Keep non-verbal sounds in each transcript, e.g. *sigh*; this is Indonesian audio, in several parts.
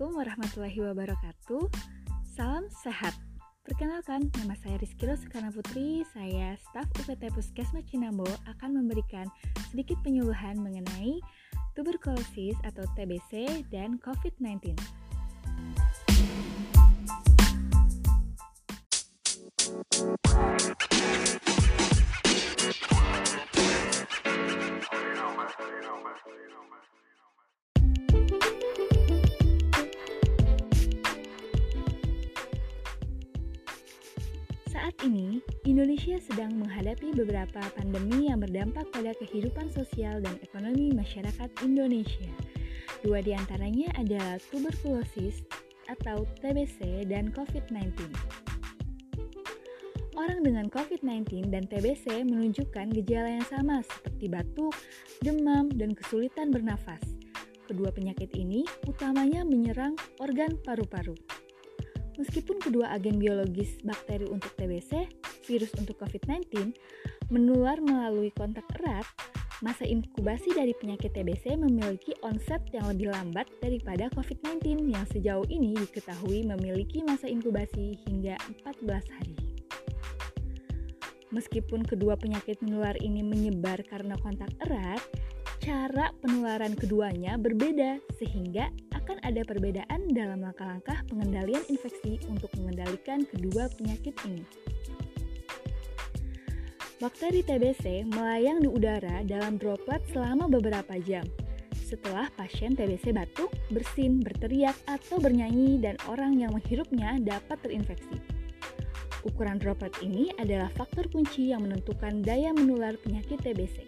Assalamualaikum warahmatullahi wabarakatuh. Salam sehat. Perkenalkan, nama saya Rizky Rosekana Putri. Saya staf UPT Puskesmas Cinambo akan memberikan sedikit penyuluhan mengenai tuberkulosis atau TBC dan COVID-19 Saat ini, Indonesia sedang menghadapi beberapa pandemi yang berdampak pada kehidupan sosial dan ekonomi masyarakat Indonesia. Dua di antaranya adalah tuberkulosis atau TBC dan COVID-19. Orang dengan COVID-19 dan TBC menunjukkan gejala yang sama seperti batuk, demam, dan kesulitan bernafas. Kedua penyakit ini utamanya menyerang organ paru-paru. Meskipun kedua agen biologis bakteri untuk TBC, virus untuk COVID-19, menular melalui kontak erat, masa inkubasi dari penyakit TBC memiliki onset yang lebih lambat daripada COVID-19 yang sejauh ini diketahui memiliki masa inkubasi hingga 14 hari. Meskipun kedua penyakit menular ini menyebar karena kontak erat, cara penularan keduanya berbeda sehingga akan ada perbedaan dalam langkah-langkah pengendalian infeksi untuk mengendalikan kedua penyakit ini. Bakteri TBC melayang di udara dalam droplet selama beberapa jam. Setelah pasien TBC batuk, bersin, berteriak, atau bernyanyi dan orang yang menghirupnya dapat terinfeksi. Ukuran droplet ini adalah faktor kunci yang menentukan daya menular penyakit TBC.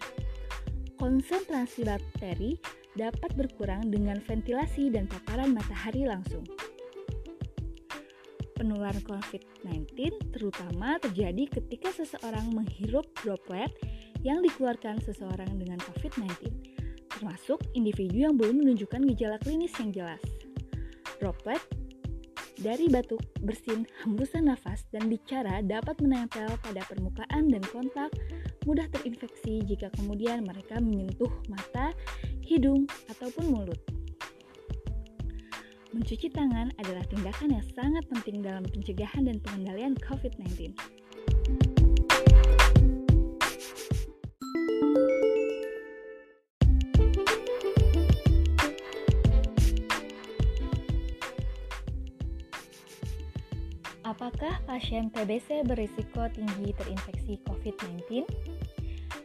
Konsentrasi bakteri dapat berkurang dengan ventilasi dan paparan matahari langsung. Penularan COVID-19 terutama terjadi ketika seseorang menghirup droplet yang dikeluarkan seseorang dengan COVID-19, termasuk individu yang belum menunjukkan gejala klinis yang jelas. Droplet dari batuk, bersin, hembusan nafas, dan bicara dapat menempel pada permukaan dan kontak, mudah terinfeksi jika kemudian mereka menyentuh mata, hidung, ataupun mulut. Mencuci tangan adalah tindakan yang sangat penting dalam pencegahan dan pengendalian COVID-19. Apakah pasien TBC berisiko tinggi terinfeksi COVID-19?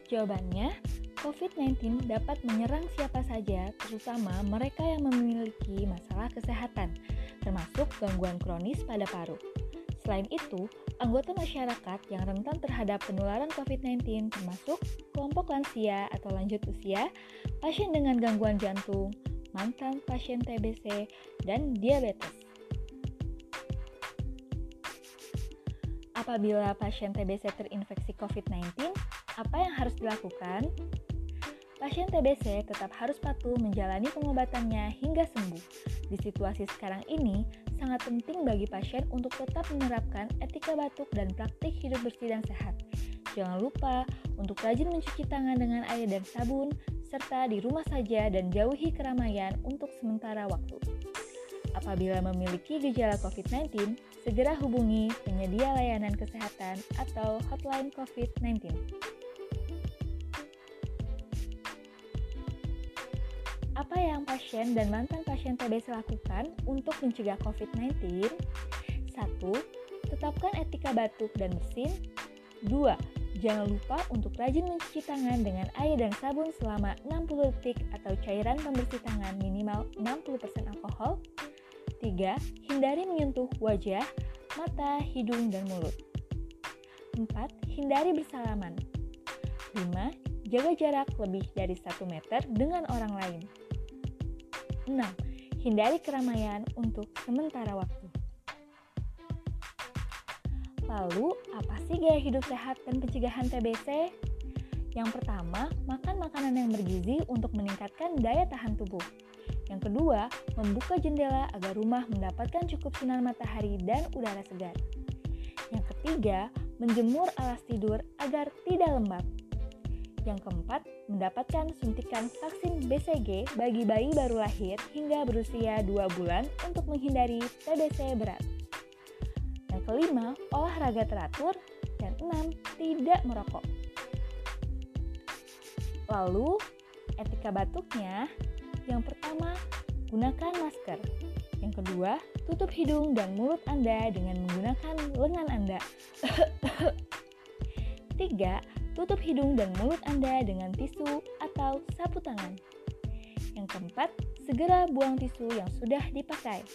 Jawabannya, COVID-19 dapat menyerang siapa saja, terutama mereka yang memiliki masalah kesehatan, termasuk gangguan kronis pada paru. Selain itu, anggota masyarakat yang rentan terhadap penularan COVID-19 termasuk kelompok lansia atau lanjut usia, pasien dengan gangguan jantung, mantan pasien TBC, dan diabetes. Apabila pasien TBC terinfeksi COVID-19, apa yang harus dilakukan? Pasien TBC tetap harus patuh menjalani pengobatannya hingga sembuh. Di situasi sekarang ini, sangat penting bagi pasien untuk tetap menerapkan etika batuk dan praktik hidup bersih dan sehat. Jangan lupa untuk rajin mencuci tangan dengan air dan sabun, serta di rumah saja dan jauhi keramaian untuk sementara waktu. Apabila memiliki gejala COVID-19, segera hubungi penyedia layanan kesehatan atau hotline COVID-19. Apa yang pasien dan mantan pasien TBC lakukan untuk mencegah COVID-19? 1. Tetapkan etika batuk dan bersin. 2. Jangan lupa untuk rajin mencuci tangan dengan air dan sabun selama 60 detik atau cairan pembersih tangan minimal 60% alkohol. 3. Hindari menyentuh wajah, mata, hidung, dan mulut. 4. Hindari bersalaman. 5. Jaga jarak lebih dari 1 meter dengan orang lain. 6. Hindari keramaian untuk sementara waktu. Lalu, apa sih gaya hidup sehat dan pencegahan TBC? Yang pertama, makan makanan yang bergizi untuk meningkatkan daya tahan tubuh. Yang kedua, membuka jendela agar rumah mendapatkan cukup sinar matahari dan udara segar. Yang ketiga, menjemur alas tidur agar tidak lembab. Yang keempat, mendapatkan suntikan vaksin BCG bagi bayi baru lahir hingga berusia 2 bulan untuk menghindari TBC berat. Yang kelima, olahraga teratur. Dan enam, tidak merokok. Lalu, etika batuknya, yang pertama, gunakan masker. Yang kedua, tutup hidung dan mulut Anda dengan menggunakan lengan Anda. *laughs* Tiga, tutup hidung dan mulut Anda dengan tisu atau sapu tangan. Yang keempat, segera buang tisu yang sudah dipakai.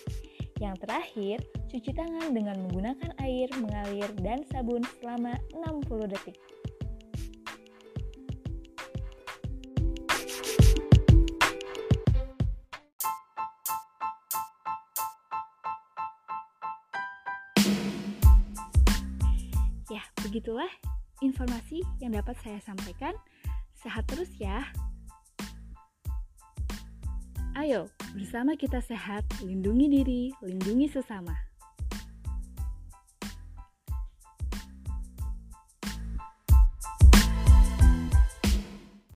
Yang terakhir, cuci tangan dengan menggunakan air mengalir dan sabun selama 60 detik. Ya, begitulah informasi yang dapat saya sampaikan. Sehat terus ya. Ayo, bersama kita sehat, lindungi diri, lindungi sesama.